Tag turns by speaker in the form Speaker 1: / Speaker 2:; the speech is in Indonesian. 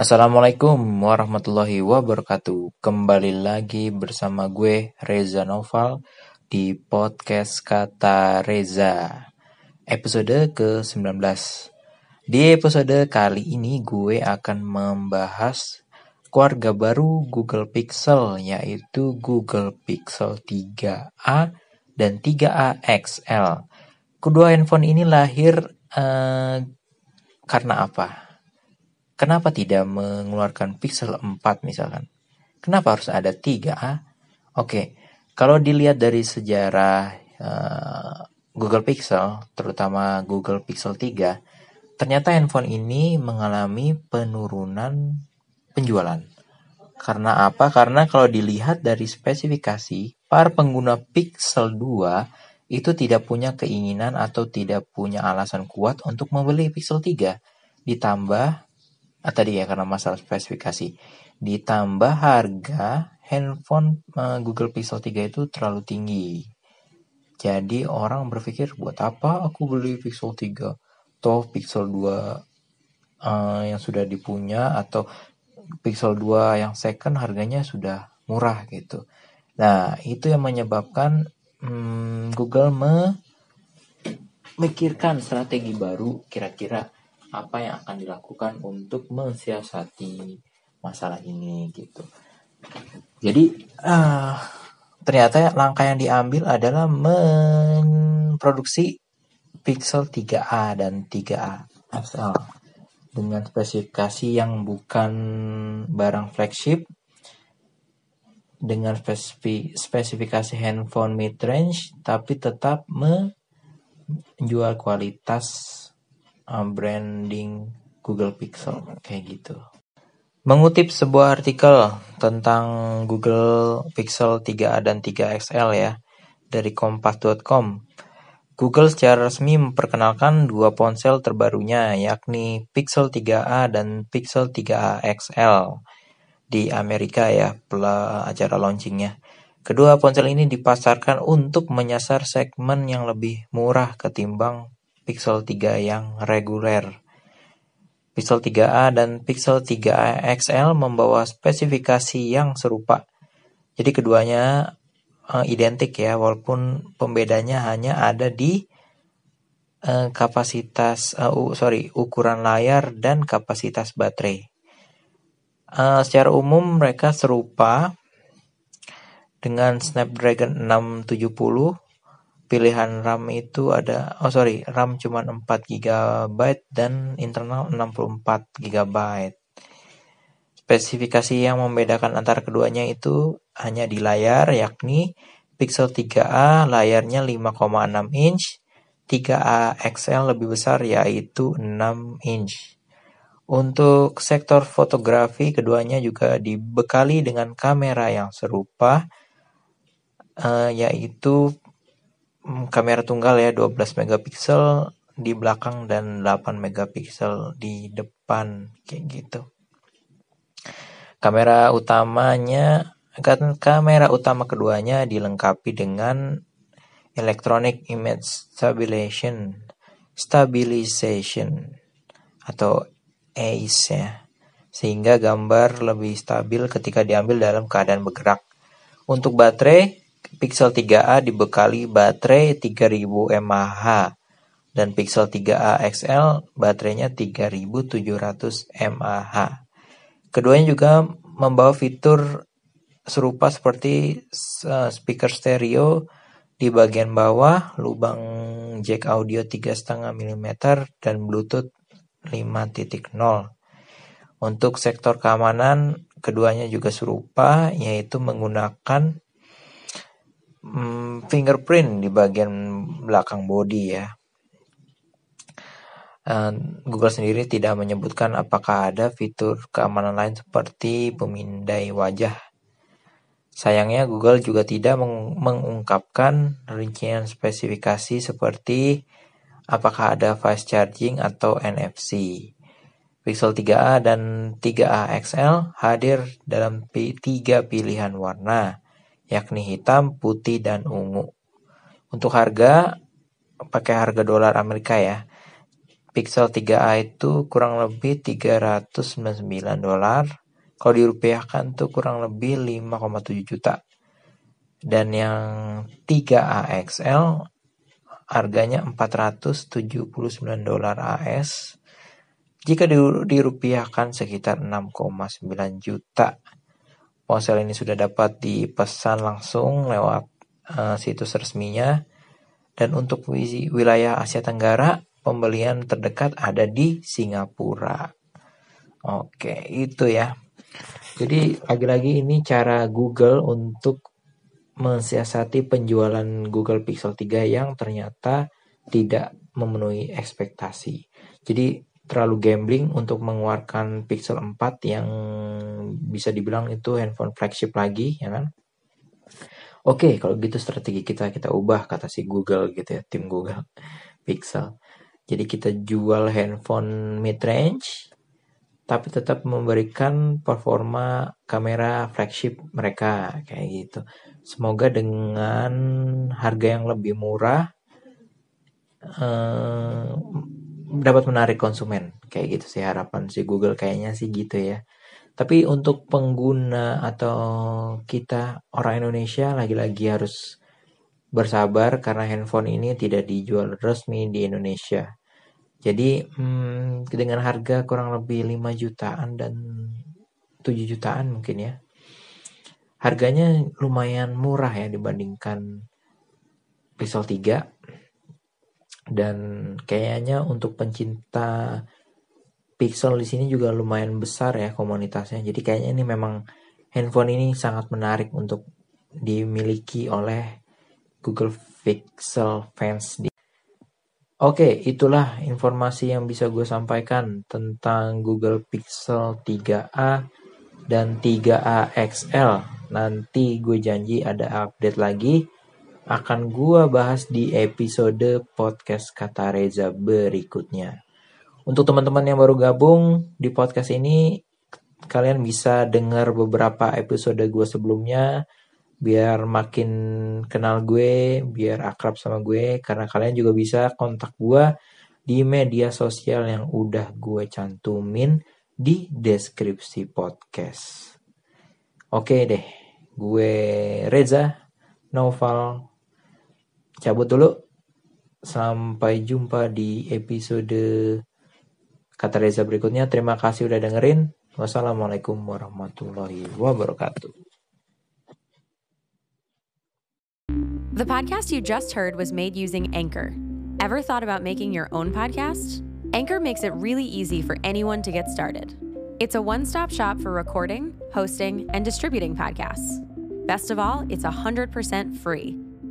Speaker 1: Assalamualaikum warahmatullahi wabarakatuh. Kembali lagi bersama gue Reza Noval di podcast Kata Reza. Episode ke-19. Di episode kali ini gue akan membahas keluarga baru Google Pixel yaitu Google Pixel 3a dan 3a XL. Kedua handphone ini lahir uh, karena apa? Kenapa tidak mengeluarkan Pixel 4 misalkan? Kenapa harus ada 3A? Oke, kalau dilihat dari sejarah uh, Google Pixel, terutama Google Pixel 3, ternyata handphone ini mengalami penurunan penjualan. Karena apa? Karena kalau dilihat dari spesifikasi, para pengguna Pixel 2 itu tidak punya keinginan atau tidak punya alasan kuat untuk membeli Pixel 3. Ditambah ah, tadi ya karena masalah spesifikasi. Ditambah harga handphone uh, Google Pixel 3 itu terlalu tinggi. Jadi orang berpikir buat apa aku beli Pixel 3 toh Pixel 2 uh, eh, yang sudah dipunya atau Pixel 2 yang second harganya sudah murah gitu. Nah itu yang menyebabkan hmm, Google memikirkan strategi baru kira-kira apa yang akan dilakukan untuk mensiasati masalah ini gitu. Jadi uh, ternyata langkah yang diambil adalah memproduksi Pixel 3a dan 3a XL dengan spesifikasi yang bukan barang flagship dengan spesifikasi handphone mid range tapi tetap menjual kualitas uh, branding Google Pixel kayak gitu. Mengutip sebuah artikel tentang Google Pixel 3a dan 3 XL ya dari kompas.com. Google secara resmi memperkenalkan dua ponsel terbarunya yakni Pixel 3a dan Pixel 3a XL di Amerika ya acara launchingnya. Kedua ponsel ini dipasarkan untuk menyasar segmen yang lebih murah ketimbang Pixel 3 yang reguler. Pixel 3a dan Pixel 3a XL membawa spesifikasi yang serupa. Jadi keduanya uh, identik ya, walaupun pembedanya hanya ada di uh, kapasitas, uh, sorry, ukuran layar dan kapasitas baterai. Uh, secara umum mereka serupa dengan Snapdragon 670 pilihan RAM itu ada oh sorry RAM cuma 4 GB dan internal 64 GB spesifikasi yang membedakan antara keduanya itu hanya di layar yakni Pixel 3a layarnya 5,6 inch 3a XL lebih besar yaitu 6 inch. Untuk sektor fotografi keduanya juga dibekali dengan kamera yang serupa uh, yaitu kamera tunggal ya 12 megapiksel di belakang dan 8 megapiksel di depan kayak gitu. Kamera utamanya kan kamera utama keduanya dilengkapi dengan electronic image stabilization stabilization atau AIS ya sehingga gambar lebih stabil ketika diambil dalam keadaan bergerak. Untuk baterai Pixel 3a dibekali baterai 3000 mAh dan Pixel 3a XL baterainya 3700 mAh. Keduanya juga membawa fitur serupa seperti uh, speaker stereo di bagian bawah, lubang jack audio 3,5 mm dan Bluetooth 5.0. Untuk sektor keamanan, keduanya juga serupa, yaitu menggunakan hmm, fingerprint di bagian belakang body ya. Uh, Google sendiri tidak menyebutkan apakah ada fitur keamanan lain seperti pemindai wajah. Sayangnya Google juga tidak meng mengungkapkan rincian spesifikasi seperti apakah ada fast charging atau NFC. Pixel 3a dan 3a XL hadir dalam tiga pilihan warna yakni hitam, putih, dan ungu. Untuk harga, pakai harga dolar Amerika ya. Pixel 3a itu kurang lebih 399 dolar. Kalau dirupiahkan tuh kurang lebih 5,7 juta. Dan yang 3a XL harganya 479 dolar AS. Jika dirupiahkan sekitar 6,9 juta. Ponsel ini sudah dapat dipesan langsung lewat uh, situs resminya. Dan untuk wilayah Asia Tenggara, pembelian terdekat ada di Singapura. Oke, itu ya. Jadi lagi-lagi ini cara Google untuk mensiasati penjualan Google Pixel 3 yang ternyata tidak memenuhi ekspektasi. Jadi terlalu gambling untuk mengeluarkan Pixel 4 yang bisa dibilang itu handphone flagship lagi, ya kan? Oke, kalau gitu strategi kita kita ubah kata si Google gitu ya, tim Google Pixel. Jadi kita jual handphone mid range tapi tetap memberikan performa kamera flagship mereka kayak gitu. Semoga dengan harga yang lebih murah eh, dapat menarik konsumen kayak gitu sih harapan si Google kayaknya sih gitu ya. Tapi untuk pengguna atau kita orang Indonesia lagi-lagi harus bersabar karena handphone ini tidak dijual resmi di Indonesia. Jadi hmm, dengan harga kurang lebih 5 jutaan dan 7 jutaan mungkin ya. Harganya lumayan murah ya dibandingkan Pixel 3. Dan kayaknya untuk pencinta Pixel di sini juga lumayan besar ya komunitasnya. Jadi kayaknya ini memang handphone ini sangat menarik untuk dimiliki oleh Google Pixel fans di Oke, itulah informasi yang bisa gue sampaikan tentang Google Pixel 3a dan 3a XL. Nanti gue janji ada update lagi. Akan gue bahas di episode podcast Kata Reza berikutnya. Untuk teman-teman yang baru gabung di podcast ini, kalian bisa dengar beberapa episode gue sebelumnya biar makin kenal gue, biar akrab sama gue, karena kalian juga bisa kontak gue di media sosial yang udah gue cantumin di deskripsi podcast. Oke deh, gue Reza Noval cabut dulu. Sampai jumpa di episode kata Reza berikutnya. Terima kasih udah dengerin. Wassalamualaikum warahmatullahi wabarakatuh.
Speaker 2: The podcast you just heard was made using Anchor. Ever thought about making your own podcast? Anchor makes it really easy for anyone to get started. It's a one stop shop for recording, hosting, and distributing podcasts. Best of all, it's 100% free.